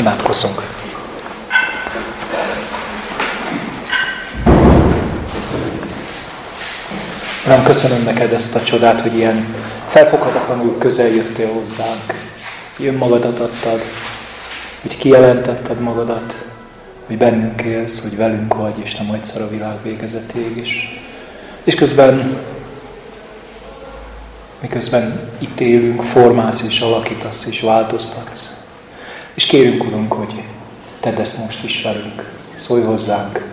Imádkozzunk! Uram, köszönöm neked ezt a csodát, hogy ilyen felfoghatatlanul közel jöttél hozzánk. Jön magadat adtad, hogy kijelentetted magadat, hogy bennünk élsz, hogy velünk vagy, és nem egyszer a világ végezetéig is. És közben, miközben itt élünk, formálsz és alakítasz és változtatsz. És kérünk, Urunk, hogy tedd ezt most is velünk. Szólj hozzánk,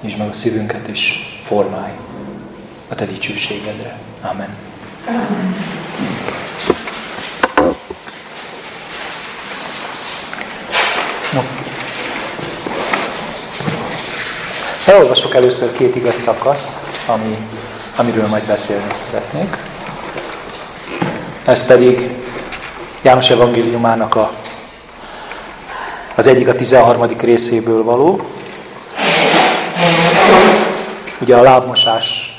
és meg a szívünket is formálj a Te dicsőségedre. Amen. Amen. No. Elolvasok először két igaz szakaszt, ami, amiről majd beszélni szeretnék. Ez pedig János evangéliumának a, az egyik a 13. részéből való. Ugye a lábmosás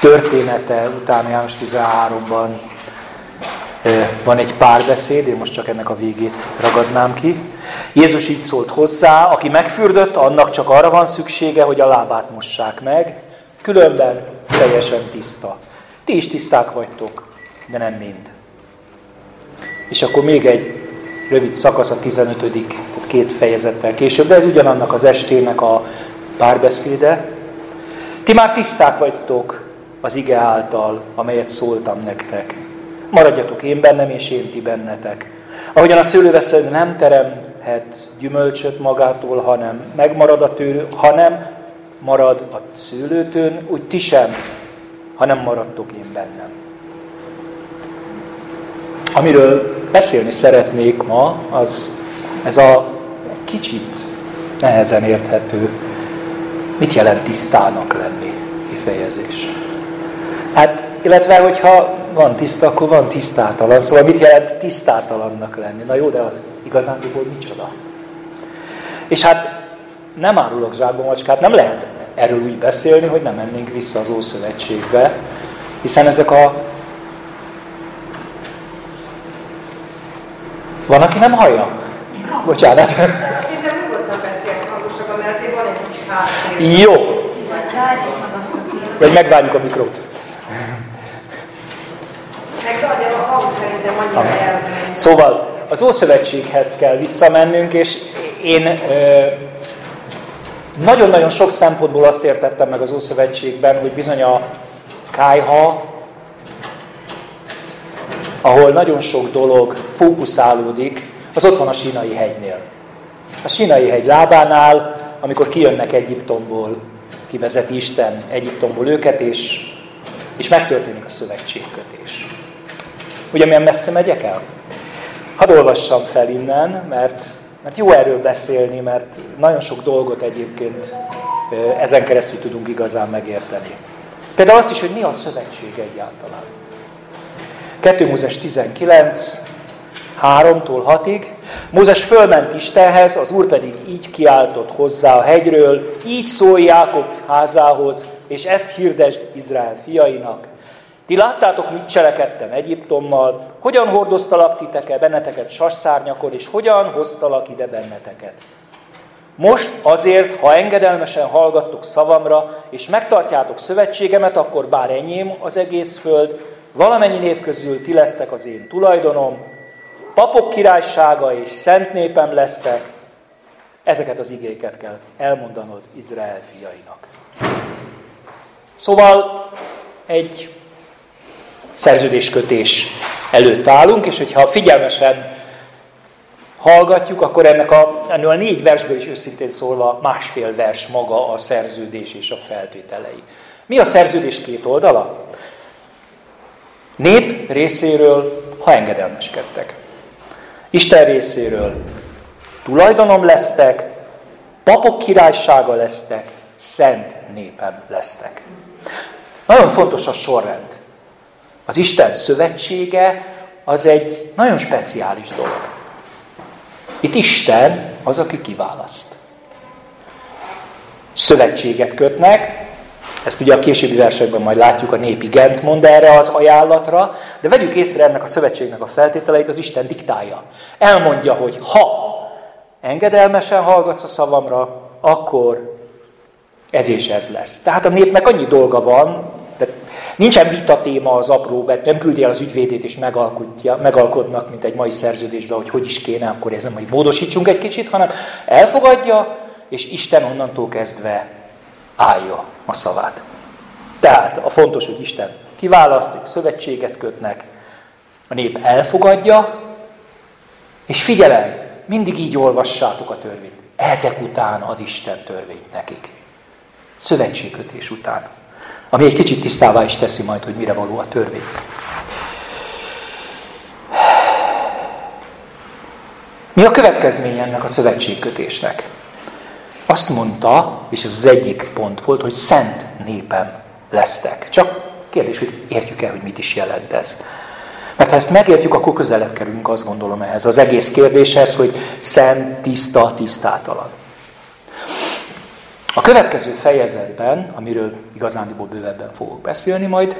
története után János 13-ban van egy párbeszéd, én most csak ennek a végét ragadnám ki. Jézus így szólt hozzá, aki megfürdött, annak csak arra van szüksége, hogy a lábát mossák meg, különben teljesen tiszta. Ti is tiszták vagytok, de nem mind. És akkor még egy rövid szakasz a 15. tehát két fejezettel később, de ez ugyanannak az estének a párbeszéde. Ti már tiszták vagytok az ige által, amelyet szóltam nektek. Maradjatok én bennem, és én ti bennetek. Ahogyan a szőlővesző nem teremhet gyümölcsöt magától, hanem megmarad a tőlő, hanem marad a szőlőtőn, úgy ti sem, hanem maradtok én bennem. Amiről beszélni szeretnék ma, az ez a kicsit nehezen érthető, mit jelent tisztának lenni kifejezés. Hát, illetve, hogyha van tiszta, akkor van tisztátalan. Szóval mit jelent tisztátalannak lenni? Na jó, de az igazándiból micsoda? És hát nem árulok zsákba macskát, nem lehet erről úgy beszélni, hogy nem mennénk vissza az Ószövetségbe, hiszen ezek a... Van, aki nem hallja? Bocsánat. Szinte nyugodtan beszélsz hangosabban, mert azért van egy kis háttér. Jó. Vagy megvárjuk a mikrot. Szóval az Ószövetséghez kell visszamennünk, és én nagyon-nagyon sok szempontból azt értettem meg az Ószövetségben, hogy bizony a kájha, ahol nagyon sok dolog fókuszálódik, az ott van a sínai hegynél. A sínai hegy lábánál, amikor kijönnek Egyiptomból, kivezeti Isten Egyiptomból őket, és, és megtörténik a szövetségkötés. Ugye milyen messze megyek el? Hadd olvassam fel innen, mert, mert jó erről beszélni, mert nagyon sok dolgot egyébként ezen keresztül tudunk igazán megérteni. Például azt is, hogy mi a szövetség egyáltalán. 2 Mózes 19, 3-tól 6-ig. Mózes fölment Istenhez, az Úr pedig így kiáltott hozzá a hegyről, így szólj Jákob házához, és ezt hirdesd Izrael fiainak. Ti láttátok, mit cselekedtem Egyiptommal, hogyan hordoztalak titeket, benneteket sasszárnyakon, és hogyan hoztalak ide benneteket. Most azért, ha engedelmesen hallgattok szavamra, és megtartjátok szövetségemet, akkor bár enyém az egész föld, valamennyi nép közül ti lesztek az én tulajdonom, papok királysága és szent népem lesztek, ezeket az igéket kell elmondanod Izrael fiainak. Szóval egy szerződéskötés előtt állunk, és hogyha figyelmesen hallgatjuk, akkor ennek a, ennél a négy versből is őszintén szólva másfél vers maga a szerződés és a feltételei. Mi a szerződés két oldala? Nép részéről, ha engedelmeskedtek. Isten részéről tulajdonom lesztek, papok királysága lesztek, szent népem lesztek. Nagyon fontos a sorrend. Az Isten szövetsége az egy nagyon speciális dolog. Itt Isten az, aki kiválaszt. Szövetséget kötnek, Ezt ugye a későbbi versekben majd látjuk, a nép igent mond erre az ajánlatra, de vegyük észre ennek a szövetségnek a feltételeit, az Isten diktálja. Elmondja, hogy ha engedelmesen hallgatsz a szavamra, akkor ez és ez lesz. Tehát a népnek annyi dolga van, tehát nincsen vita téma az apró, mert nem küldi el az ügyvédét és megalkotja, megalkodnak, mint egy mai szerződésben, hogy hogy is kéne, akkor ezen majd módosítsunk egy kicsit, hanem elfogadja, és Isten onnantól kezdve állja a szavát. Tehát a fontos, hogy Isten kiválasztik, szövetséget kötnek, a nép elfogadja, és figyelem, mindig így olvassátok a törvényt. Ezek után ad Isten törvényt nekik. Szövetségkötés után. Ami egy kicsit tisztává is teszi majd, hogy mire való a törvény. Mi a következmény ennek a szövetségkötésnek? Azt mondta, és ez az egyik pont volt, hogy szent népem lesztek. Csak kérdés, hogy értjük-e, hogy mit is jelent ez. Mert ha ezt megértjük, akkor közelebb kerülünk, azt gondolom ehhez az egész kérdéshez, hogy szent, tiszta, tisztátalan. A következő fejezetben, amiről igazándiból bővebben fogok beszélni majd,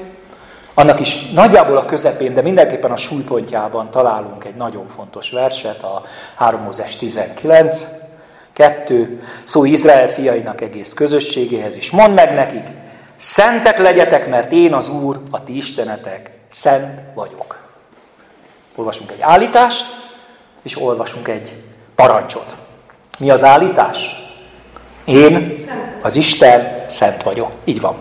annak is nagyjából a közepén, de mindenképpen a súlypontjában találunk egy nagyon fontos verset, a 3 19, kettő, szó Izrael fiainak egész közösségéhez is. Mondd meg nekik, szentek legyetek, mert én az Úr, a ti istenetek, szent vagyok. Olvasunk egy állítást, és olvasunk egy parancsot. Mi az állítás? Én, az Isten, szent vagyok. Így van.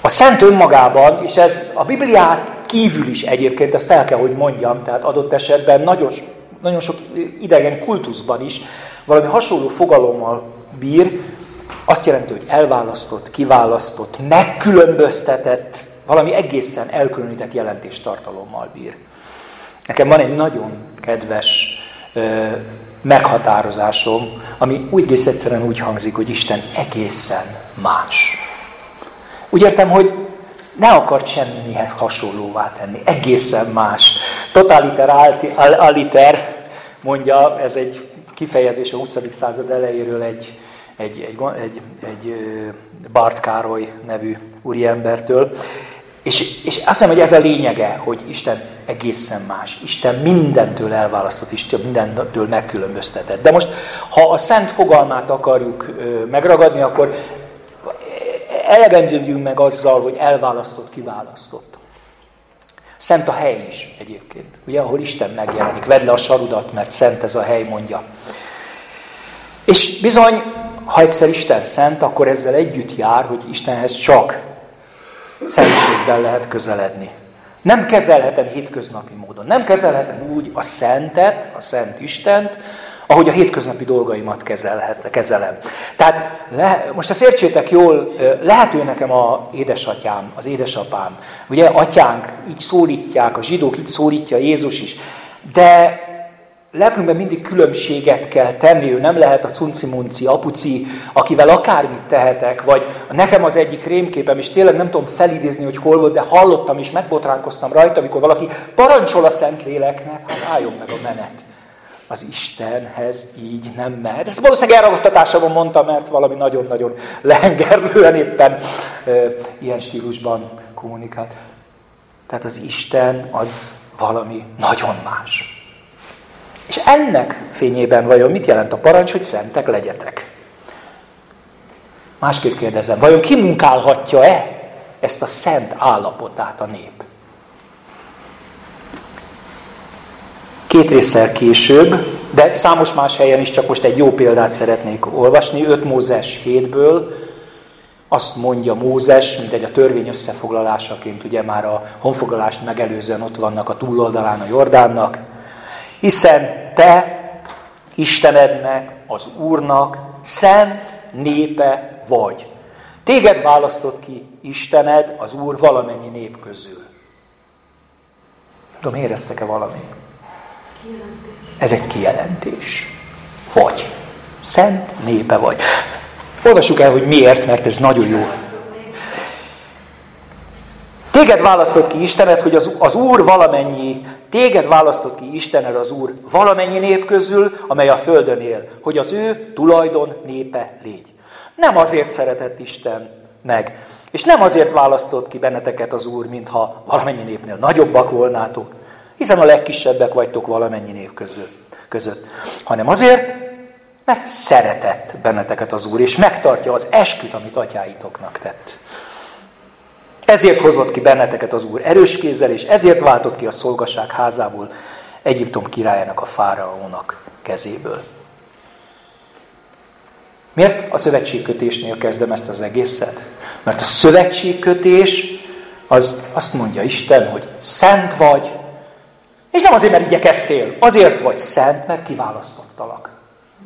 A szent önmagában, és ez a Bibliát kívül is egyébként, ezt el kell, hogy mondjam, tehát adott esetben nagyon, nagyon sok idegen kultuszban is valami hasonló fogalommal bír, azt jelenti, hogy elválasztott, kiválasztott, megkülönböztetett, valami egészen elkülönített jelentéstartalommal bír. Nekem van egy nagyon kedves ö, meghatározásom, ami úgy egész egyszerűen úgy hangzik, hogy Isten egészen más. Úgy értem, hogy ne akart semmihez hasonlóvá tenni, egészen más. Totaliter aliter, mondja, ez egy kifejezés a 20. század elejéről egy, egy, egy, egy, egy Bart Károly nevű úriembertől. És, és azt mondom, hogy ez a lényege, hogy Isten egészen más. Isten mindentől elválasztott, Isten mindentől megkülönböztetett. De most, ha a szent fogalmát akarjuk megragadni, akkor elegendődjünk meg azzal, hogy elválasztott, kiválasztott. Szent a hely is egyébként, ugye, ahol Isten megjelenik. Vedd le a sarudat, mert szent ez a hely, mondja. És bizony, ha egyszer Isten szent, akkor ezzel együtt jár, hogy Istenhez csak szentségben lehet közeledni. Nem kezelhetem hétköznapi módon. Nem kezelhetem úgy a szentet, a szent Istent, ahogy a hétköznapi dolgaimat kezelhet, kezelem. Tehát le, most ezt értsétek jól, lehető nekem az édesatyám, az édesapám. Ugye atyánk így szólítják, a zsidók így szólítja Jézus is. De lelkünkben mindig különbséget kell tenni, ő nem lehet a cunci-munci, apuci, akivel akármit tehetek, vagy nekem az egyik rémképem, és tényleg nem tudom felidézni, hogy hol volt, de hallottam és megbotránkoztam rajta, amikor valaki parancsol a Szentléleknek, hát álljon meg a menet. Az Istenhez így nem mehet. Ezt valószínűleg elragadtatásomon mondtam, mert valami nagyon-nagyon lehengerlően éppen e, ilyen stílusban kommunikált. Tehát az Isten az valami nagyon más. És ennek fényében vajon mit jelent a parancs, hogy szentek legyetek? Másképp kérdezem, vajon ki munkálhatja-e ezt a szent állapotát a nép? Két résszel később, de számos más helyen is csak most egy jó példát szeretnék olvasni, 5 Mózes 7-ből, azt mondja Mózes, mint egy a törvény összefoglalásaként, ugye már a honfoglalást megelőzően ott vannak a túloldalán a Jordánnak, hiszen te Istenednek, az Úrnak szent népe vagy. Téged választott ki Istened, az Úr valamennyi nép közül. Tudom, éreztek-e valami? Ez egy kijelentés. Vagy. Szent népe vagy. Olvassuk el, hogy miért, mert ez nagyon jó. Téged választott ki Istened, hogy az, az Úr valamennyi, téged választott ki Istened az Úr valamennyi nép közül, amely a földön él, hogy az ő tulajdon népe légy. Nem azért szeretett Isten meg. És nem azért választott ki benneteket az Úr, mintha valamennyi népnél nagyobbak volnátok, hiszen a legkisebbek vagytok valamennyi között, között, hanem azért, mert szeretett benneteket az Úr, és megtartja az esküt, amit atyáitoknak tett. Ezért hozott ki benneteket az Úr erős kézzel, és ezért váltott ki a szolgaság házából Egyiptom királyának, a fáraónak kezéből. Miért a szövetségkötésnél kezdem ezt az egészet? Mert a szövetségkötés az azt mondja Isten, hogy szent vagy, és nem azért, mert igyekeztél, azért vagy szent, mert kiválasztottalak.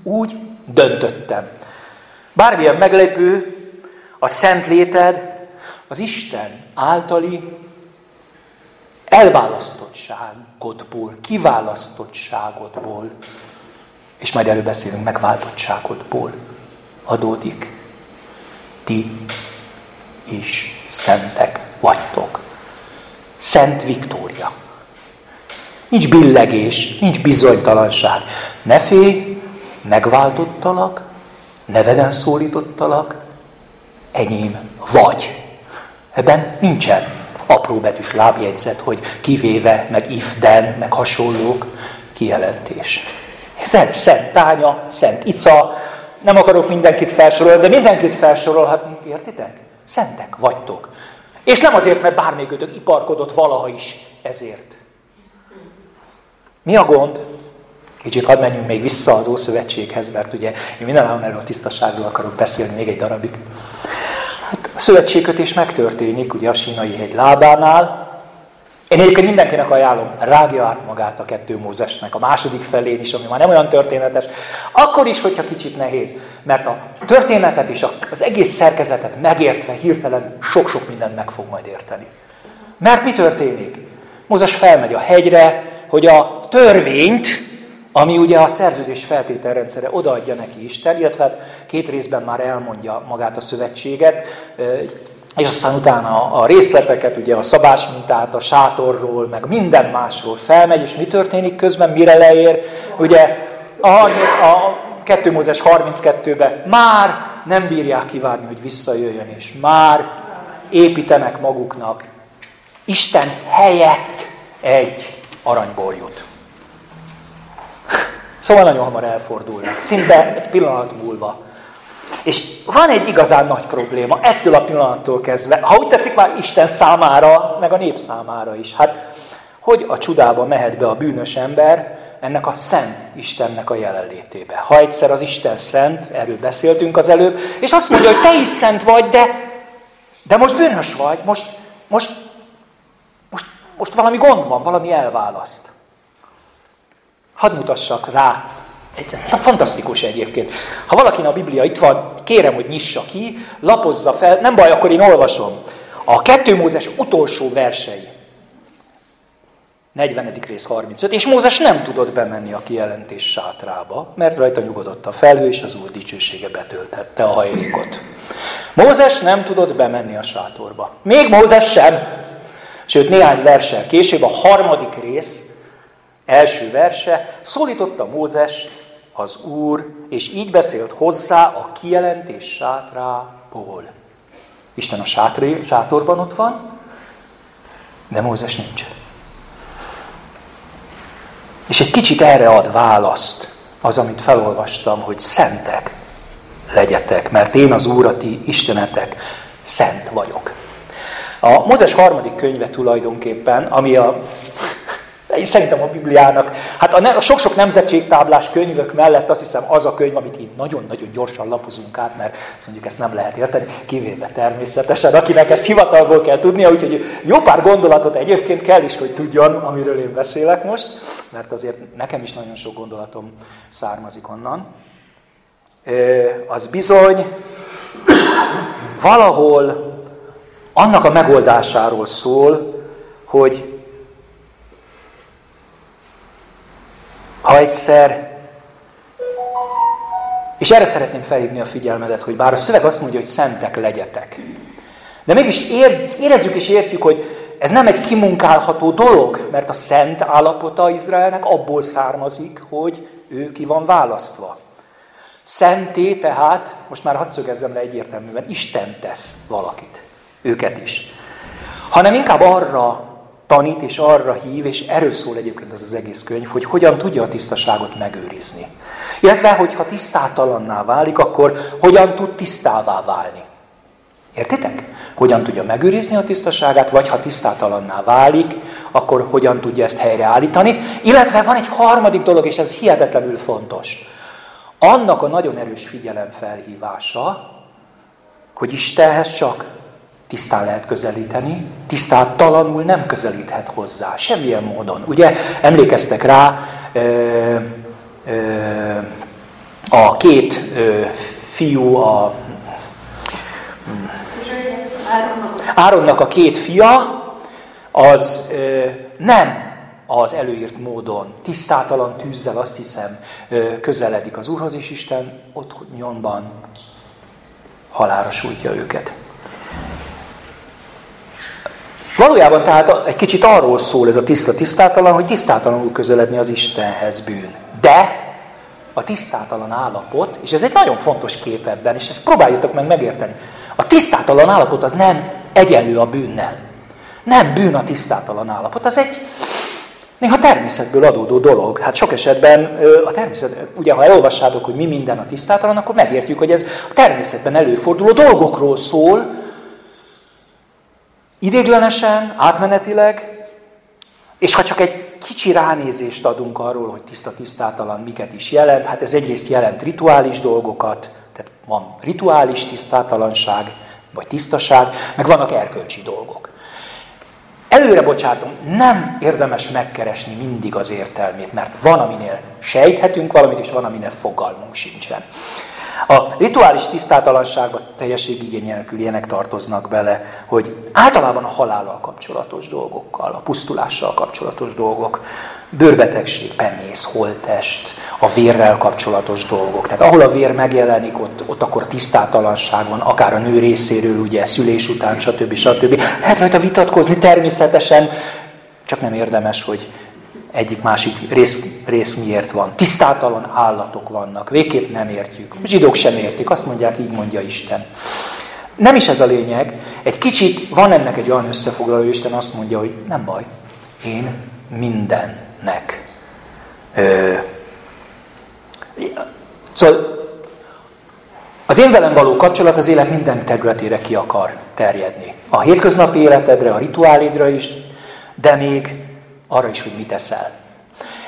Úgy döntöttem. Bármilyen meglepő, a szent léted az Isten általi elválasztottságodból, kiválasztottságodból, és majd előbb beszélünk megváltottságodból adódik. Ti is szentek vagytok. Szent Viktória. Nincs billegés, nincs bizonytalanság. Ne félj, megváltottalak, neveden szólítottalak, enyém vagy. Ebben nincsen apróbetűs lábjegyzet, hogy kivéve, meg ifden, meg hasonlók, kijelentés. Érted? Szent Tánya, Szent Ica, nem akarok mindenkit felsorolni, de mindenkit felsorolhatni, értitek? Szentek vagytok. És nem azért, mert bármelyikőtök iparkodott valaha is ezért. Mi a gond? Kicsit hadd menjünk még vissza az Ószövetséghez, mert ugye én mindenáron erről a tisztaságról akarok beszélni még egy darabig. Hát a szövetségkötés megtörténik, ugye a sínai hegy lábánál. Én egyébként mindenkinek ajánlom, rágja át magát a kettő Mózesnek, a második felén is, ami már nem olyan történetes. Akkor is, hogyha kicsit nehéz, mert a történetet és az egész szerkezetet megértve hirtelen sok-sok mindent meg fog majd érteni. Mert mi történik? Mózes felmegy a hegyre, hogy a törvényt, ami ugye a szerződés feltételrendszere odaadja neki Isten, illetve hát két részben már elmondja magát a szövetséget, és aztán utána a részleteket, ugye a szabás mintát, a sátorról, meg minden másról felmegy, és mi történik közben, mire leér? Ugye a, a 2 Mózes 32-ben már nem bírják kivárni, hogy visszajöjjön, és már építenek maguknak Isten helyett egy aranyborjút. Szóval nagyon hamar elfordulnak, szinte egy pillanat múlva. És van egy igazán nagy probléma ettől a pillanattól kezdve, ha úgy tetszik már Isten számára, meg a nép számára is. Hát, hogy a csudába mehet be a bűnös ember ennek a szent Istennek a jelenlétébe. Ha egyszer az Isten szent, erről beszéltünk az előbb, és azt mondja, hogy te is szent vagy, de, de most bűnös vagy, most, most, most, most valami gond van, valami elválaszt. Hadd mutassak rá. Egy, fantasztikus egyébként. Ha valakin a Biblia itt van, kérem, hogy nyissa ki, lapozza fel, nem baj, akkor én olvasom. A kettő Mózes utolsó versei. 40. rész 35. És Mózes nem tudott bemenni a kijelentés sátrába, mert rajta nyugodott a felhő, és az Úr dicsősége betöltette a hajlékot. Mózes nem tudott bemenni a sátorba. Még Mózes sem. Sőt, néhány versel később, a harmadik rész, első verse, szólította Mózes az Úr, és így beszélt hozzá a kijelentés sátrából. Isten a sátri, sátorban ott van, de Mózes nincs. És egy kicsit erre ad választ az, amit felolvastam, hogy szentek legyetek, mert én az Úr, a Istenetek, szent vagyok. A Mózes harmadik könyve tulajdonképpen, ami a én szerintem a Bibliának, hát a sok-sok nemzetségtáblás könyvök mellett azt hiszem az a könyv, amit így nagyon-nagyon gyorsan lapozunk át, mert azt mondjuk ezt nem lehet érteni, kivéve természetesen, akinek ezt hivatalból kell tudnia, úgyhogy jó pár gondolatot egyébként kell is, hogy tudjon, amiről én beszélek most, mert azért nekem is nagyon sok gondolatom származik onnan. Az bizony valahol annak a megoldásáról szól, hogy Ha egyszer, és erre szeretném felhívni a figyelmedet, hogy bár a szöveg azt mondja, hogy szentek legyetek, de mégis ér, érezzük és értjük, hogy ez nem egy kimunkálható dolog, mert a szent állapota Izraelnek abból származik, hogy ő ki van választva. Szenté tehát, most már hadd szögezzem le egyértelműen, Isten tesz valakit, őket is. Hanem inkább arra tanít és arra hív, és erről szól egyébként az az egész könyv, hogy hogyan tudja a tisztaságot megőrizni. Illetve, hogyha tisztátalanná válik, akkor hogyan tud tisztává válni. Értitek? Hogyan tudja megőrizni a tisztaságát, vagy ha tisztátalanná válik, akkor hogyan tudja ezt helyreállítani. Illetve van egy harmadik dolog, és ez hihetetlenül fontos. Annak a nagyon erős figyelem felhívása, hogy Istenhez csak tisztán lehet közelíteni, tisztátalanul nem közelíthet hozzá, semmilyen módon. Ugye emlékeztek rá ö, ö, a két ö, fiú, a Áronnak a két fia, az ö, nem az előírt módon, tisztátalan tűzzel azt hiszem ö, közeledik az Úrhoz, és Isten ott nyomban halára sújtja őket. Valójában tehát egy kicsit arról szól ez a tiszta tisztátalan, hogy tisztátalanul közeledni az Istenhez bűn. De a tisztátalan állapot, és ez egy nagyon fontos kép ebben, és ezt próbáljátok meg megérteni. A tisztátalan állapot az nem egyenlő a bűnnel. Nem bűn a tisztátalan állapot, az egy néha természetből adódó dolog. Hát sok esetben a természet, ugye ha elolvassátok, hogy mi minden a tisztátalan, akkor megértjük, hogy ez a természetben előforduló dolgokról szól, idéglenesen, átmenetileg, és ha csak egy kicsi ránézést adunk arról, hogy tiszta-tisztátalan miket is jelent, hát ez egyrészt jelent rituális dolgokat, tehát van rituális tisztátalanság, vagy tisztaság, meg vannak erkölcsi dolgok. Előre bocsátom, nem érdemes megkeresni mindig az értelmét, mert van, aminél sejthetünk valamit, és van, aminél fogalmunk sincsen. A rituális tisztátalanságban teljesség igény ilyenek tartoznak bele, hogy általában a halállal kapcsolatos dolgokkal, a pusztulással kapcsolatos dolgok, bőrbetegség, penész, holtest, a vérrel kapcsolatos dolgok. Tehát ahol a vér megjelenik, ott, ott akkor tisztátalanság van, akár a nő részéről, ugye szülés után, stb. stb. Lehet rajta vitatkozni természetesen, csak nem érdemes, hogy egyik-másik rész, rész miért van. Tisztátalan állatok vannak, végképp nem értjük. A zsidók sem értik, azt mondják, így mondja Isten. Nem is ez a lényeg. Egy kicsit van ennek egy olyan összefoglaló, Isten azt mondja, hogy nem baj, én mindennek. Ö, szóval az én velem való kapcsolat az élet minden területére ki akar terjedni. A hétköznapi életedre, a rituálidra is, de még arra is, hogy mit teszel.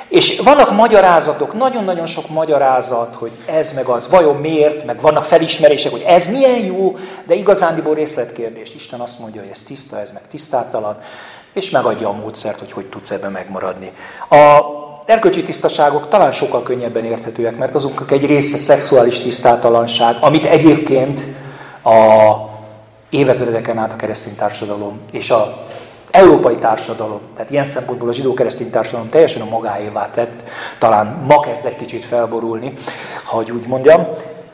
És vannak magyarázatok, nagyon-nagyon sok magyarázat, hogy ez meg az, vajon miért, meg vannak felismerések, hogy ez milyen jó, de igazándiból részletkérdést. Isten azt mondja, hogy ez tiszta, ez meg tisztátalan, és megadja a módszert, hogy hogy tudsz ebben megmaradni. A erkölcsi tisztaságok talán sokkal könnyebben érthetőek, mert azoknak egy része szexuális tisztátalanság, amit egyébként a évezredeken át a keresztény társadalom és a európai társadalom, tehát ilyen szempontból a zsidó-keresztény társadalom teljesen a magáévá tett, talán ma kezd egy kicsit felborulni, ha úgy mondjam.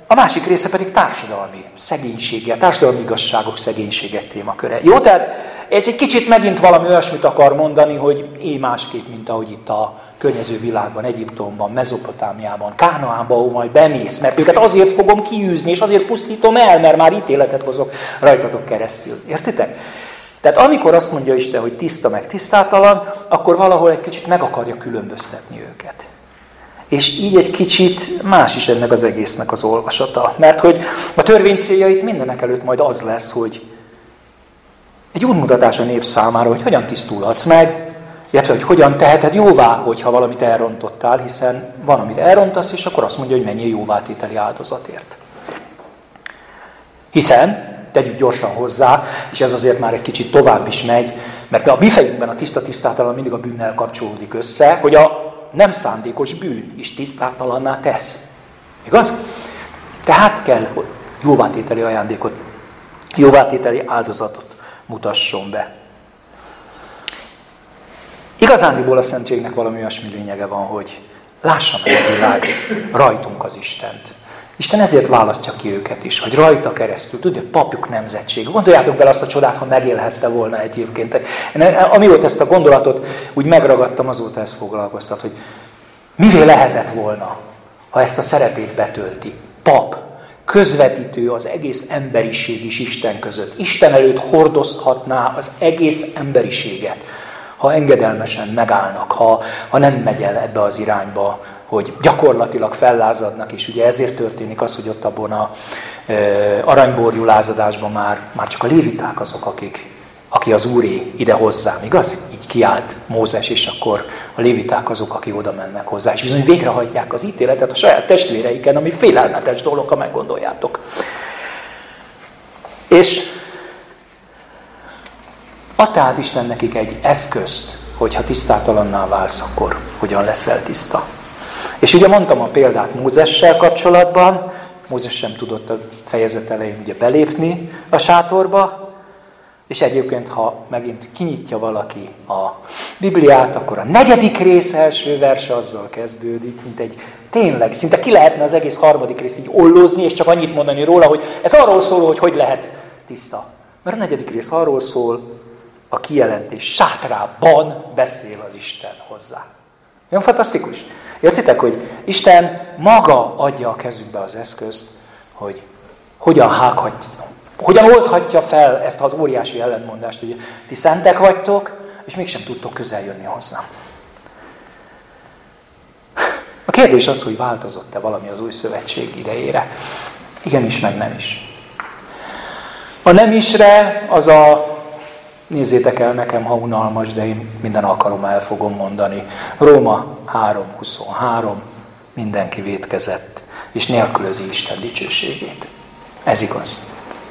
A másik része pedig társadalmi szegénysége, társadalmi igazságok szegénysége témaköre. Jó, tehát ez egy kicsit megint valami olyasmit akar mondani, hogy én másképp, mint ahogy itt a környező világban, Egyiptomban, Mezopotámiában, Kánaánban, ahol majd bemész, mert őket azért fogom kiűzni, és azért pusztítom el, mert már ítéletet hozok rajtatok keresztül. Értitek? Tehát amikor azt mondja Isten, hogy tiszta meg tisztátalan, akkor valahol egy kicsit meg akarja különböztetni őket. És így egy kicsit más is ennek az egésznek az olvasata. Mert hogy a törvény céljait mindenek előtt majd az lesz, hogy egy útmutatás a nép számára, hogy hogyan tisztulhatsz meg, illetve hogy hogyan teheted jóvá, hogyha valamit elrontottál, hiszen van, amit elrontasz, és akkor azt mondja, hogy mennyi jóvátételi áldozatért. Hiszen tegyük gyorsan hozzá, és ez azért már egy kicsit tovább is megy, mert a mi fejünkben a tiszta tisztátalan mindig a bűnnel kapcsolódik össze, hogy a nem szándékos bűn is tisztátalanná tesz. Igaz? Tehát kell, hogy jóvátételi ajándékot, jóvátételi áldozatot mutasson be. Igazándiból a szentségnek valami olyasmi lényege van, hogy lássa meg a világ rajtunk az Istent. Isten ezért választja ki őket is, hogy rajta keresztül, tudja, papjuk nemzetség. Gondoljátok bele azt a csodát, ha megélhette volna egyébként. Amióta ezt a gondolatot úgy megragadtam, azóta ezt foglalkoztat, hogy mivé lehetett volna, ha ezt a szerepét betölti. pap, közvetítő az egész emberiség is Isten között. Isten előtt hordozhatná az egész emberiséget, ha engedelmesen megállnak, ha, ha nem megy el ebbe az irányba, hogy gyakorlatilag fellázadnak, és ugye ezért történik az, hogy ott abban a e, aranyborjú lázadásban már, már csak a léviták azok, akik, aki az úré ide hozzám, igaz? Így kiállt Mózes, és akkor a léviták azok, akik oda mennek hozzá, és bizony végrehajtják az ítéletet a saját testvéreiken, ami félelmetes dolog, ha meggondoljátok. És ad tehát Isten nekik egy eszközt, hogyha tisztátalanná válsz, akkor hogyan leszel tiszta. És ugye mondtam a példát Mózessel kapcsolatban, Mózes sem tudott a fejezet elején ugye belépni a sátorba, és egyébként, ha megint kinyitja valaki a Bibliát, akkor a negyedik rész első verse azzal kezdődik, mint egy tényleg, szinte ki lehetne az egész harmadik részt így ollózni, és csak annyit mondani róla, hogy ez arról szól, hogy hogy lehet tiszta. Mert a negyedik rész arról szól, a kijelentés sátrában beszél az Isten hozzá. Olyan fantasztikus. Értitek, hogy Isten maga adja a kezünkbe az eszközt, hogy hogyan hághatja, hogyan oldhatja fel ezt az óriási ellentmondást, hogy ti szentek vagytok, és mégsem tudtok közel jönni hozzám. A kérdés az, hogy változott-e valami az új szövetség idejére. Igenis, meg nem is. A nem isre az a Nézzétek el nekem, ha unalmas, de én minden alkalommal el fogom mondani. Róma 3.23, mindenki vétkezett, és nélkülözi Isten dicsőségét. Ez igaz.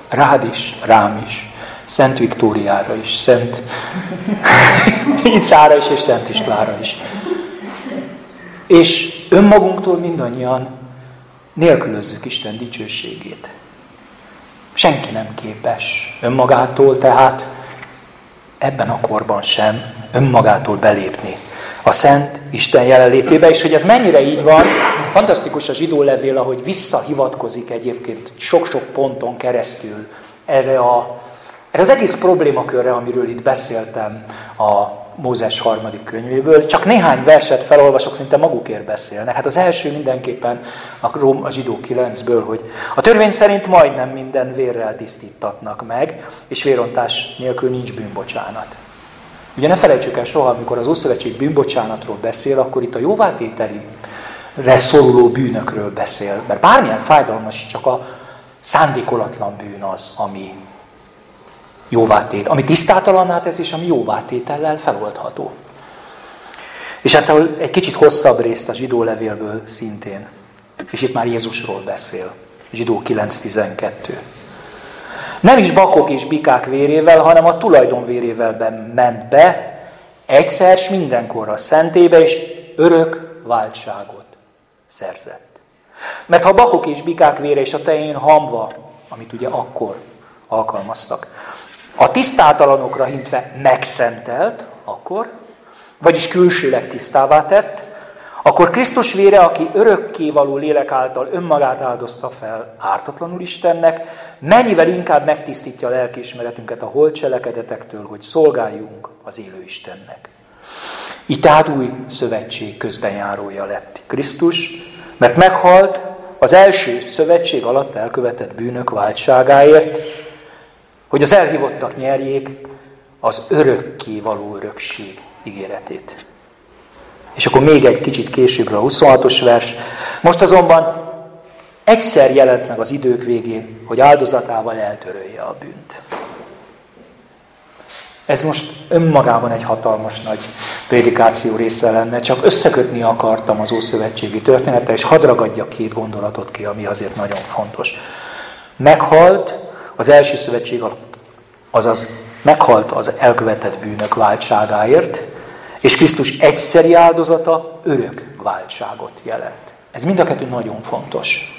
Rád is, rám is, Szent Viktóriára is, Szent Icára is, és Szent Istvánra is. És önmagunktól mindannyian nélkülözzük Isten dicsőségét. Senki nem képes önmagától, tehát ebben a korban sem önmagától belépni a Szent Isten jelenlétébe, és hogy ez mennyire így van, fantasztikus a zsidó levél, ahogy visszahivatkozik egyébként sok-sok ponton keresztül erre, a, erre az egész problémakörre, amiről itt beszéltem a Mózes harmadik könyvéből. Csak néhány verset felolvasok, szinte magukért beszélnek. Hát az első mindenképpen a, Róm, a zsidó 9-ből, hogy a törvény szerint majdnem minden vérrel tisztítatnak meg, és vérontás nélkül nincs bűnbocsánat. Ugye ne felejtsük el soha, amikor az Ószövetség bűnbocsánatról beszél, akkor itt a jóvátételi szoruló bűnökről beszél. Mert bármilyen fájdalmas, csak a szándékolatlan bűn az, ami jóvátét, ami tisztátalanná tesz, és ami jóvátétellel feloldható. És hát egy kicsit hosszabb részt a zsidó levélből szintén. És itt már Jézusról beszél. Zsidó 9.12. Nem is bakok és bikák vérével, hanem a tulajdon vérével ment be, egyszer s mindenkorra szentébe, és örök váltságot szerzett. Mert ha bakok és bikák vére és a tején hamva, amit ugye akkor alkalmaztak, a tisztátalanokra hintve megszentelt, akkor, vagyis külsőleg tisztává tett, akkor Krisztus vére, aki örökkévaló lélek által önmagát áldozta fel ártatlanul Istennek, mennyivel inkább megtisztítja a lelkiismeretünket a holt cselekedetektől, hogy szolgáljunk az élő Istennek. Így tehát új szövetség közbenjárója lett Krisztus, mert meghalt az első szövetség alatt elkövetett bűnök váltságáért, hogy az elhívottak nyerjék az örökké való örökség ígéretét. És akkor még egy kicsit későbbre a 26-os vers. Most azonban egyszer jelent meg az idők végén, hogy áldozatával eltörölje a bűnt. Ez most önmagában egy hatalmas nagy prédikáció része lenne, csak összekötni akartam az Ószövetségi története, és hadd ragadjak két gondolatot ki, ami azért nagyon fontos. Meghalt az első szövetség alatt, azaz meghalt az elkövetett bűnök váltságáért, és Krisztus egyszeri áldozata örök váltságot jelent. Ez mind a kettő nagyon fontos.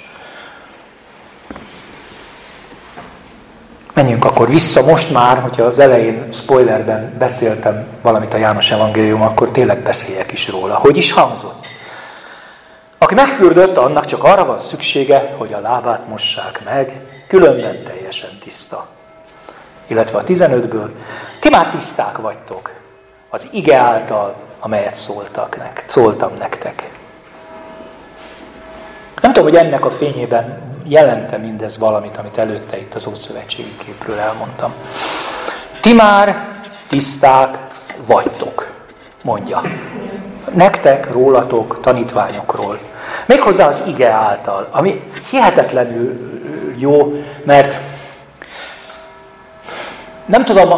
Menjünk akkor vissza most már, hogyha az elején spoilerben beszéltem valamit a János Evangélium, akkor tényleg beszéljek is róla. Hogy is hangzott? Aki megfürdött, annak csak arra van szüksége, hogy a lábát mossák meg, különben teljesen tiszta. Illetve a 15-ből, ti már tiszták vagytok, az ige által, amelyet szóltak nek, szóltam nektek. Nem tudom, hogy ennek a fényében jelente mindez valamit, amit előtte itt az Ószövetségi képről elmondtam. Ti már tiszták vagytok, mondja. Nektek, rólatok, tanítványokról. Méghozzá az ige által, ami hihetetlenül jó, mert nem tudom a,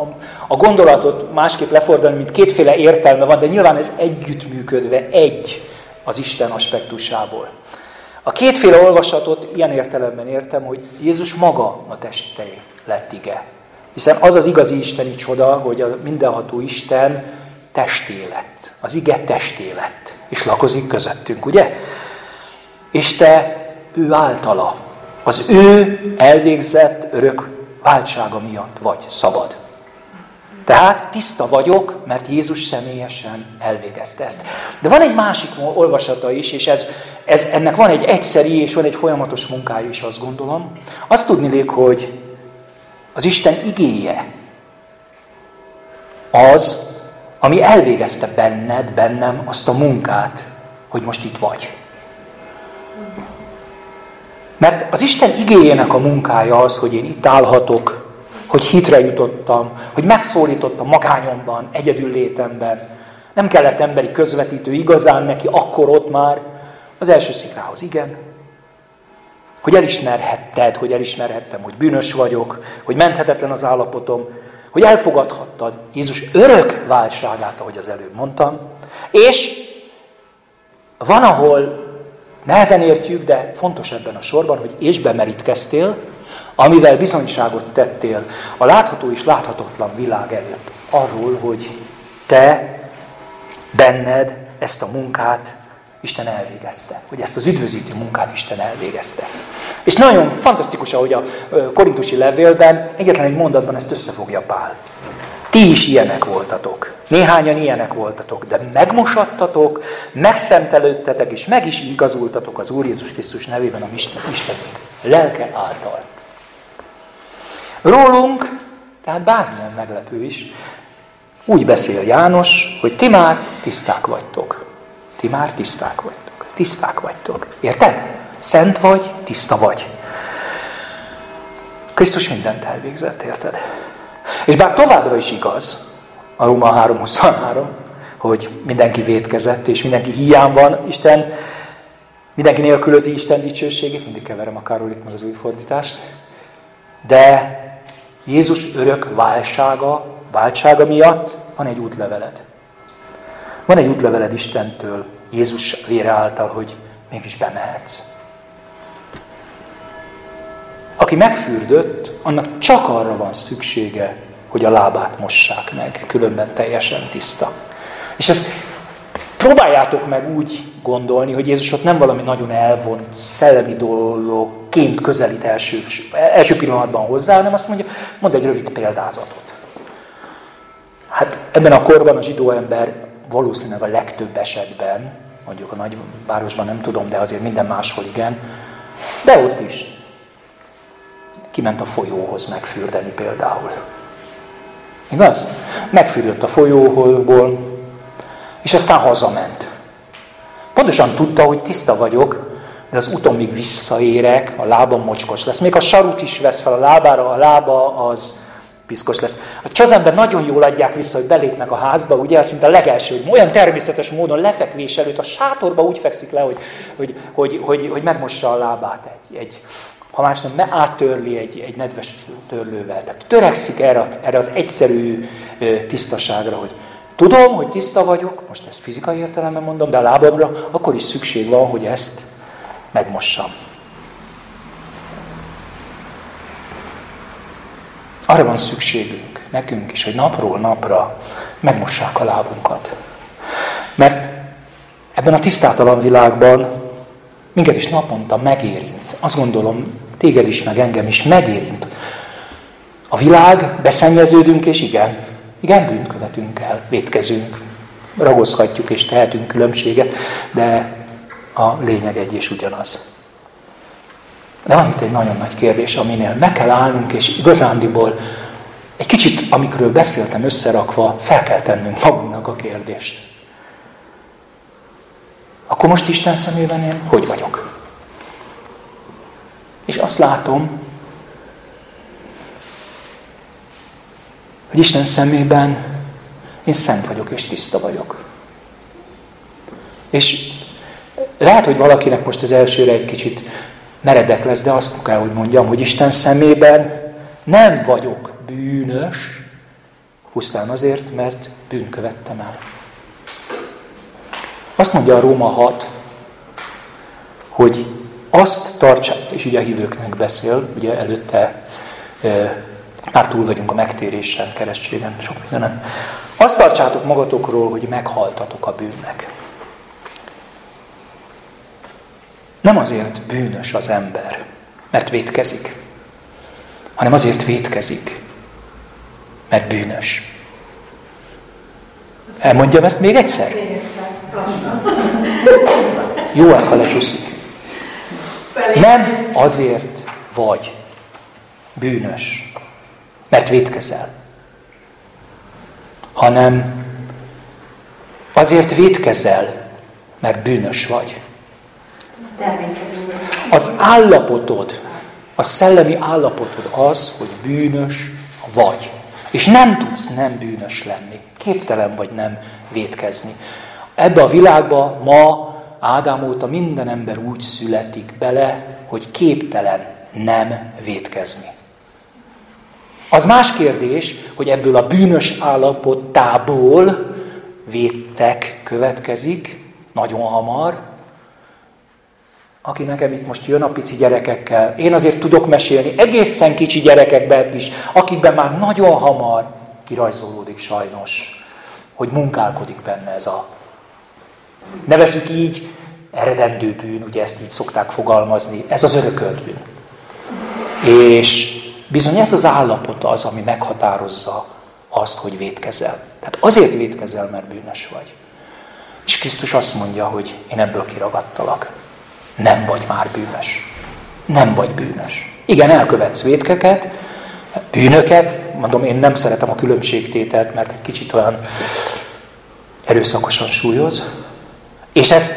a, a gondolatot másképp lefordulni, mint kétféle értelme van, de nyilván ez együttműködve egy az Isten aspektusából. A kétféle olvasatot ilyen értelemben értem, hogy Jézus maga a teste lett ige. Hiszen az az igazi isteni csoda, hogy a mindenható Isten testé lett. Az ige testé lett. És lakozik közöttünk, ugye? És te ő általa, az ő elvégzett örök váltsága miatt vagy szabad. Tehát tiszta vagyok, mert Jézus személyesen elvégezte ezt. De van egy másik olvasata is, és ez, ez, ennek van egy egyszeri és van egy folyamatos munkája is, azt gondolom. Azt tudni hogy az Isten igéje az, ami elvégezte benned, bennem azt a munkát, hogy most itt vagy. Mert az Isten igéjének a munkája az, hogy én itt állhatok, hogy hitre jutottam, hogy megszólítottam magányomban, egyedül létemben. Nem kellett emberi közvetítő igazán neki, akkor ott már az első szikrához igen. Hogy elismerhetted, hogy elismerhettem, hogy bűnös vagyok, hogy menthetetlen az állapotom, hogy elfogadhattad Jézus örök válságát, ahogy az előbb mondtam, és van, ahol nehezen értjük, de fontos ebben a sorban, hogy és bemerítkeztél, amivel bizonyságot tettél a látható és láthatatlan világ előtt arról, hogy te benned ezt a munkát Isten elvégezte, hogy ezt az üdvözítő munkát Isten elvégezte. És nagyon fantasztikus, ahogy a korintusi levélben egyetlen egy mondatban ezt összefogja Pál. Ti is ilyenek voltatok. Néhányan ilyenek voltatok, de megmosattatok, megszentelődtetek, és meg is igazultatok az Úr Jézus Krisztus nevében a Isten lelke által. Rólunk, tehát bármilyen meglepő is, úgy beszél János, hogy ti már tiszták vagytok. Ti már tiszták vagytok. Tiszták vagytok. Érted? Szent vagy, tiszta vagy. Krisztus mindent elvégzett, érted? És bár továbbra is igaz, a Róma 3.23, hogy mindenki vétkezett, és mindenki hiány van, Isten, mindenki nélkülözi Isten dicsőségét, mindig keverem a Karolit meg az új fordítást, de Jézus örök válsága, váltsága miatt van egy útleveled. Van egy útleveled Istentől, Jézus vére által, hogy mégis bemehetsz. Aki megfürdött, annak csak arra van szüksége, hogy a lábát mossák meg, különben teljesen tiszta. És ezt próbáljátok meg úgy gondolni, hogy Jézus ott nem valami nagyon elvont, szellemi dologként közelít első, első pillanatban hozzá, hanem azt mondja, mond egy rövid példázatot. Hát ebben a korban a zsidó ember valószínűleg a legtöbb esetben, mondjuk a nagyvárosban nem tudom, de azért minden máshol igen, de ott is kiment a folyóhoz megfürdeni például. Igaz? Megfürdött a folyóból, és aztán hazament. Pontosan tudta, hogy tiszta vagyok, de az úton még visszaérek, a lábam mocskos lesz. Még a sarut is vesz fel a lábára, a lába az piszkos lesz. A csazember nagyon jól adják vissza, hogy belépnek a házba, ugye, szinte a legelső, hogy olyan természetes módon lefekvés előtt a sátorba úgy fekszik le, hogy, hogy, hogy, hogy, hogy megmossa a lábát egy, egy ha más nem, áttörli egy, egy nedves törlővel. Tehát törekszik erre, erre az egyszerű tisztaságra, hogy tudom, hogy tiszta vagyok, most ezt fizikai értelemben mondom, de a lábamra akkor is szükség van, hogy ezt megmossam. Arra van szükségünk, nekünk is, hogy napról napra megmossák a lábunkat. Mert ebben a tisztátalan világban minket is naponta megérint. Azt gondolom, téged is, meg engem is megérint. A világ, beszennyeződünk, és igen, igen, bűnt követünk el, vétkezünk, ragozhatjuk és tehetünk különbséget, de a lényeg egy és ugyanaz. De van itt egy nagyon nagy kérdés, aminél meg kell állnunk, és igazándiból egy kicsit, amikről beszéltem összerakva, fel kell tennünk magunknak a kérdést. Akkor most Isten szemében én hogy vagyok? És azt látom, hogy Isten szemében én szent vagyok és tiszta vagyok. És lehet, hogy valakinek most az elsőre egy kicsit meredek lesz, de azt kell, hogy mondjam, hogy Isten szemében nem vagyok bűnös, pusztán azért, mert bűn követtem el. Azt mondja a Róma 6, hogy azt tartsák, és ugye a hívőknek beszél, ugye előtte már túl vagyunk a megtérésen, keresztségen, sok mindenen. Azt tartsátok magatokról, hogy meghaltatok a bűnnek. Nem azért bűnös az ember, mert vétkezik, hanem azért vétkezik, mert bűnös. Elmondjam ezt még egyszer? Jó az, ha lecsúszik. Nem azért vagy bűnös, mert vétkezel, hanem azért vétkezel, mert bűnös vagy. Az állapotod, a szellemi állapotod az, hogy bűnös vagy. És nem tudsz nem bűnös lenni. Képtelen vagy nem vétkezni. Ebbe a világba ma, Ádám óta minden ember úgy születik bele, hogy képtelen nem vétkezni. Az más kérdés, hogy ebből a bűnös állapotából védtek következik, nagyon hamar, aki nekem itt most jön a pici gyerekekkel, én azért tudok mesélni egészen kicsi gyerekekben is, akikben már nagyon hamar kirajzolódik sajnos, hogy munkálkodik benne ez a... Nevezük így eredendő bűn, ugye ezt így szokták fogalmazni, ez az örökölt bűn. És bizony ez az állapot az, ami meghatározza azt, hogy vétkezel. Tehát azért vétkezel, mert bűnös vagy. És Krisztus azt mondja, hogy én ebből kiragadtalak nem vagy már bűnös. Nem vagy bűnös. Igen, elkövetsz vétkeket, bűnöket, mondom, én nem szeretem a különbségtételt, mert egy kicsit olyan erőszakosan súlyoz, és ez,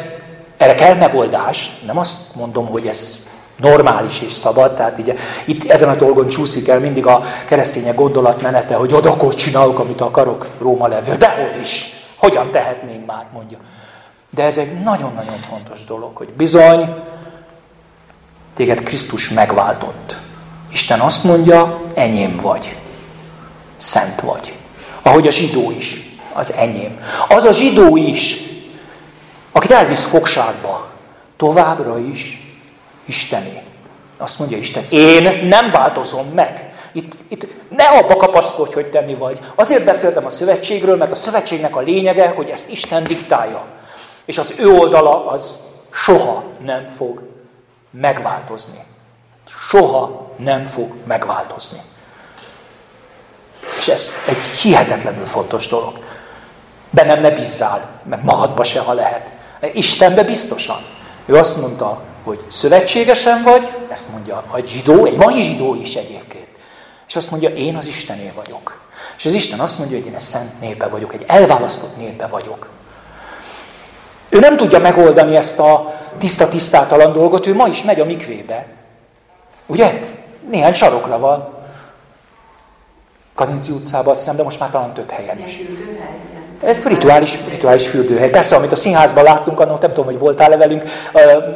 erre kell megoldás, nem azt mondom, hogy ez normális és szabad, tehát így, itt ezen a dolgon csúszik el mindig a keresztények gondolatmenete, hogy oda akkor csinálok, amit akarok, Róma levő, dehogy is, hogyan tehetnénk már, mondja. De ez egy nagyon-nagyon fontos dolog, hogy bizony téged Krisztus megváltott. Isten azt mondja, enyém vagy. Szent vagy. Ahogy a zsidó is, az enyém. Az a zsidó is, akit elvisz fogságba, továbbra is Istené. Azt mondja Isten, én nem változom meg. Itt, itt ne abba kapaszkodj, hogy te mi vagy. Azért beszéltem a szövetségről, mert a szövetségnek a lényege, hogy ezt Isten diktálja. És az ő oldala az soha nem fog megváltozni. Soha nem fog megváltozni. És ez egy hihetetlenül fontos dolog. Bennem ne bízzál, meg magadba se, ha lehet. Istenbe biztosan. Ő azt mondta, hogy szövetségesen vagy, ezt mondja a zsidó, egy mai zsidó is egyébként. És azt mondja, én az Istené vagyok. És az Isten azt mondja, hogy én egy szent népe vagyok, egy elválasztott népe vagyok. Ő nem tudja megoldani ezt a tiszta-tisztátalan dolgot, ő ma is megy a mikvébe. Ugye? Néhány sarokra van. Kaznici utcában azt hiszem, de most már talán több helyen is. Ez rituális, rituális fürdőhely. Persze, amit a színházban láttunk, annak nem tudom, hogy voltál-e velünk,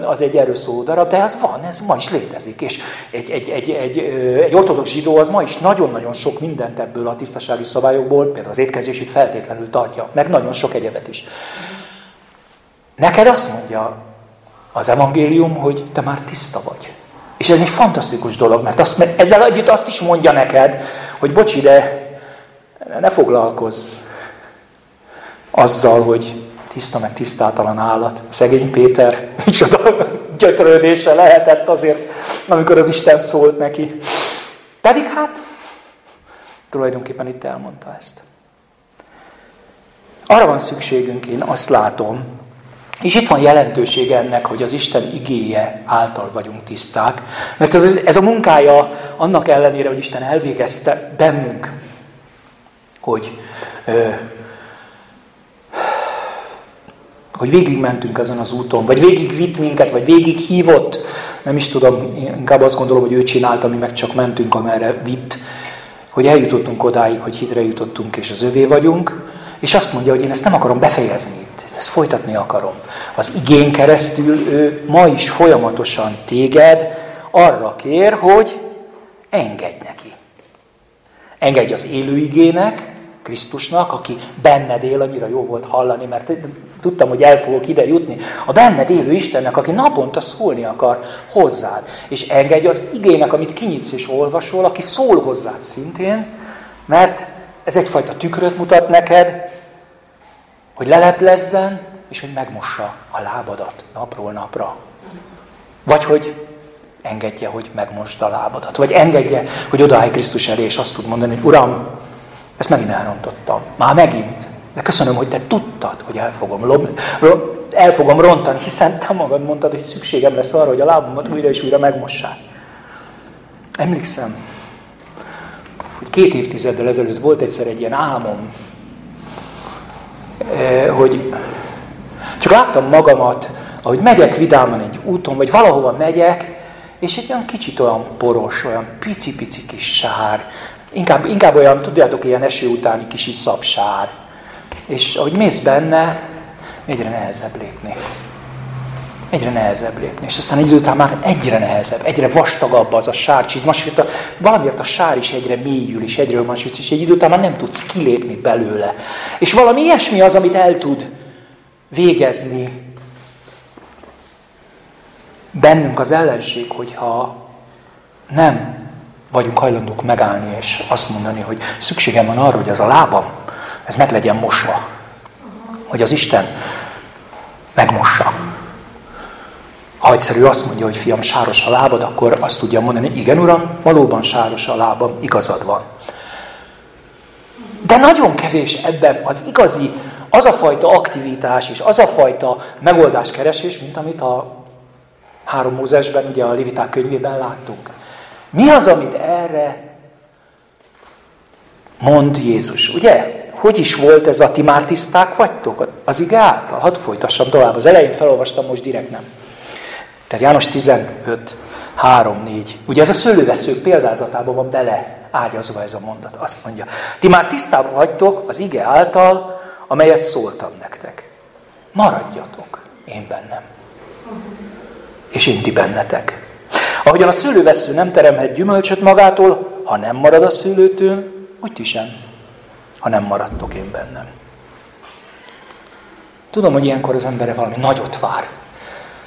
az egy erről szóló darab, de az van, ez ma is létezik. És egy, egy, egy, egy, egy ortodox zsidó az ma is nagyon-nagyon sok mindent ebből a tisztasági szabályokból, például az étkezését feltétlenül tartja, meg nagyon sok egyebet is. Neked azt mondja az evangélium, hogy te már tiszta vagy. És ez egy fantasztikus dolog, mert azt, ezzel együtt azt is mondja neked, hogy bocsi, de ne foglalkozz azzal, hogy tiszta meg tisztátalan állat. Szegény Péter, micsoda gyötrődése lehetett azért, amikor az Isten szólt neki. Pedig hát, tulajdonképpen itt elmondta ezt. Arra van szükségünk, én azt látom, és itt van jelentősége ennek, hogy az Isten igéje által vagyunk tiszták, mert ez, ez a munkája annak ellenére, hogy Isten elvégezte bennünk, hogy, ö, hogy végigmentünk ezen az úton, vagy végig vitt minket, vagy végig hívott. Nem is tudom, inkább azt gondolom, hogy ő csinálta, mi meg csak mentünk, amerre vitt, hogy eljutottunk odáig, hogy hitre jutottunk, és az övé vagyunk, és azt mondja, hogy én ezt nem akarom befejezni itt, ezt folytatni akarom. Az igén keresztül ő ma is folyamatosan téged arra kér, hogy engedj neki. Engedj az élő igének, Krisztusnak, aki benned él, annyira jó volt hallani, mert tudtam, hogy el fogok ide jutni. A benned élő Istennek, aki naponta szólni akar hozzád. És engedj az igének, amit kinyitsz és olvasol, aki szól hozzád szintén, mert ez egyfajta tükröt mutat neked, hogy leleplezzen, és hogy megmossa a lábadat napról napra. Vagy hogy engedje, hogy megmosd a lábadat. Vagy engedje, hogy odaállj Krisztus elé, és azt tud mondani, hogy Uram, ezt megint elrontottam. Már megint. De köszönöm, hogy te tudtad, hogy el fogom, lob, el fogom rontani, hiszen te magad mondtad, hogy szükségem lesz arra, hogy a lábamat újra és újra megmossák. Emlékszem, két évtizeddel ezelőtt volt egyszer egy ilyen álmom, eh, hogy csak láttam magamat, ahogy megyek vidáman egy úton, vagy valahova megyek, és egy olyan kicsit olyan poros, olyan pici-pici kis sár, Inkább, inkább olyan, tudjátok, ilyen eső utáni kis iszapsár. És ahogy mész benne, egyre nehezebb lépni. Egyre nehezebb lépni. És aztán egy idő után már egyre nehezebb, egyre vastagabb az a sárcsizma, és a, valamiért a sár is egyre mélyül, és egyre ömásítsz, és egy idő után már nem tudsz kilépni belőle. És valami ilyesmi az, amit el tud végezni bennünk az ellenség, hogyha nem vagyunk hajlandók megállni és azt mondani, hogy szükségem van arra, hogy az a lábam, ez meg legyen mosva. Hogy az Isten megmossa. Ha egyszerű azt mondja, hogy fiam, sáros a lábad, akkor azt tudja mondani, igen uram, valóban sáros a lábam, igazad van. De nagyon kevés ebben az igazi, az a fajta aktivitás és az a fajta megoldáskeresés, mint amit a három Mózesben, ugye a Leviták könyvében láttunk. Mi az, amit erre mond Jézus? Ugye? Hogy is volt ez a ti már tiszták vagytok? Az ige által? Hadd folytassam tovább. Az elején felolvastam, most direkt nem. Tehát János 15, 3, 4. Ugye ez a szőlővesző példázatában van bele ágyazva ez a mondat. Azt mondja, ti már tisztában vagytok az ige által, amelyet szóltam nektek. Maradjatok én bennem. És én ti bennetek. Ahogyan a szőlővesző nem teremhet gyümölcsöt magától, ha nem marad a szőlőtől, úgy ti sem, ha nem maradtok én bennem. Tudom, hogy ilyenkor az embere valami nagyot vár.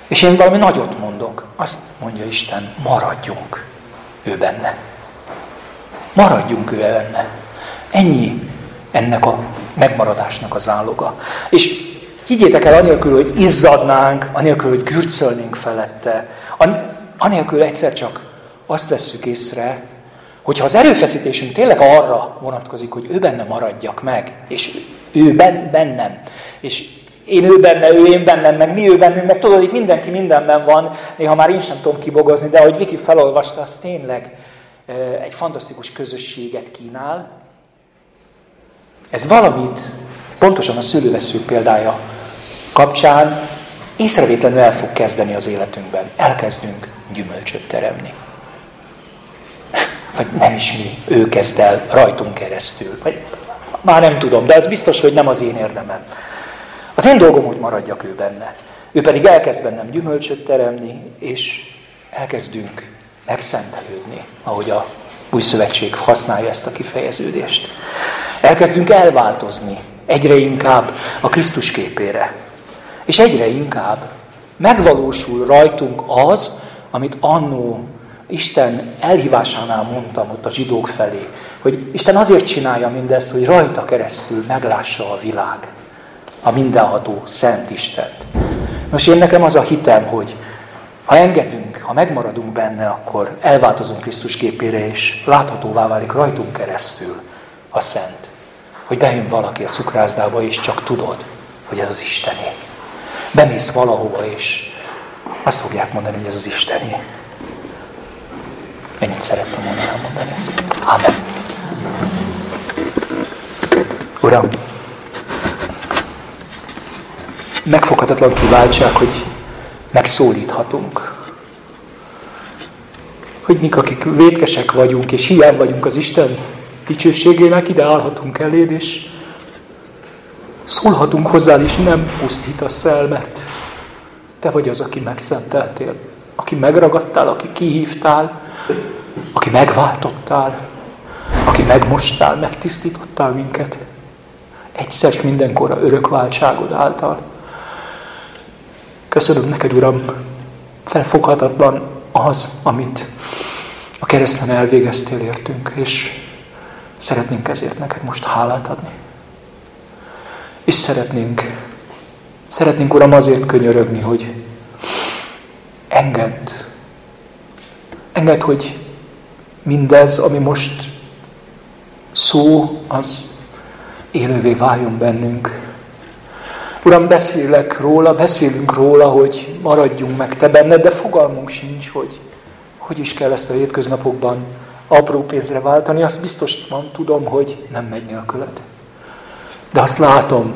És én valami nagyot mondok. Azt mondja Isten, maradjunk ő benne. Maradjunk ő benne. Ennyi ennek a megmaradásnak az áloga. És higgyétek el, anélkül, hogy izzadnánk, anélkül, hogy gürcölnénk felette, anélkül egyszer csak azt vesszük észre, hogy ha az erőfeszítésünk tényleg arra vonatkozik, hogy ő benne maradjak meg, és ő ben, bennem, és én ő benne, ő én bennem, meg mi ő bennünk, meg tudod, itt mindenki mindenben van, néha már én sem tudom kibogozni, de ahogy Viki felolvasta, az tényleg egy fantasztikus közösséget kínál. Ez valamit, pontosan a szülővesző példája kapcsán észrevétlenül el fog kezdeni az életünkben. Elkezdünk gyümölcsöt teremni. Vagy nem is mi, ő kezd el rajtunk keresztül. Vagy már nem tudom, de ez biztos, hogy nem az én érdemem. Az én dolgom, hogy maradjak ő benne. Ő pedig elkezd bennem gyümölcsöt teremni, és elkezdünk megszentelődni, ahogy a új szövetség használja ezt a kifejeződést. Elkezdünk elváltozni egyre inkább a Krisztus képére. És egyre inkább megvalósul rajtunk az, amit annó Isten elhívásánál mondtam ott a zsidók felé, hogy Isten azért csinálja mindezt, hogy rajta keresztül meglássa a világ, a mindenható Szent Istent. Most én nekem az a hitem, hogy ha engedünk, ha megmaradunk benne, akkor elváltozunk Krisztus képére, és láthatóvá válik rajtunk keresztül a Szent. Hogy bejön valaki a cukrászdába, és csak tudod, hogy ez az Istené. Bemész valahova, és azt fogják mondani, hogy ez az Isteni. Ennyit szerettem volna elmondani. Amen. Uram, megfoghatatlan kiváltság, hogy megszólíthatunk. hogy mik, akik vétkesek vagyunk, és hiány vagyunk az Isten dicsőségének, ide állhatunk eléd, és szólhatunk hozzá, és nem pusztítasz el, mert te vagy az, aki megszenteltél, aki megragadtál, aki kihívtál, aki megváltottál, aki megmostál, megtisztítottál minket. Egyszer és mindenkorra örök váltságod által. Köszönöm neked, Uram, felfoghatatlan az, amit a kereszten elvégeztél értünk, és szeretnénk ezért neked most hálát adni. És szeretnénk, szeretnénk, Uram, azért könyörögni, hogy engedd, engedd, hogy mindez, ami most szó, az élővé váljon bennünk. Uram, beszélek róla, beszélünk róla, hogy maradjunk meg Te benned, de fogalmunk sincs, hogy hogy is kell ezt a hétköznapokban apró pénzre váltani. Azt biztosan tudom, hogy nem megy nélküled. De azt látom,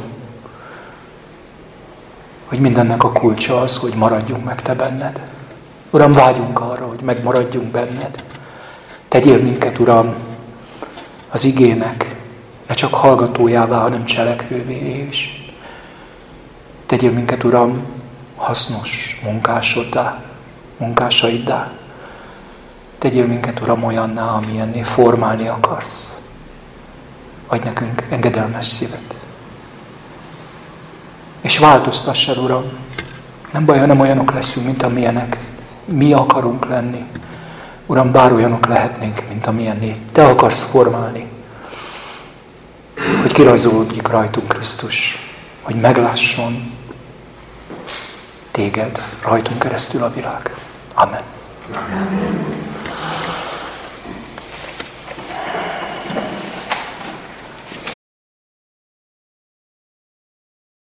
hogy mindennek a kulcsa az, hogy maradjunk meg Te benned. Uram, vágyunk arra, hogy megmaradjunk benned. Tegyél minket, Uram, az igének, ne csak hallgatójává, hanem cselekvővé is. Tegyél minket, Uram, hasznos munkásoddá, munkásaiddá. Tegyél minket, Uram, olyanná, amilyenné formálni akarsz. Adj nekünk engedelmes szívet. És változtass el, Uram. Nem baj, ha nem olyanok leszünk, mint amilyenek mi akarunk lenni. Uram, bár olyanok lehetnénk, mint amilyenné Te akarsz formálni. Hogy kirajzolódjék rajtunk Krisztus, hogy meglásson Téged rajtunk keresztül a világ. Amen. Amen.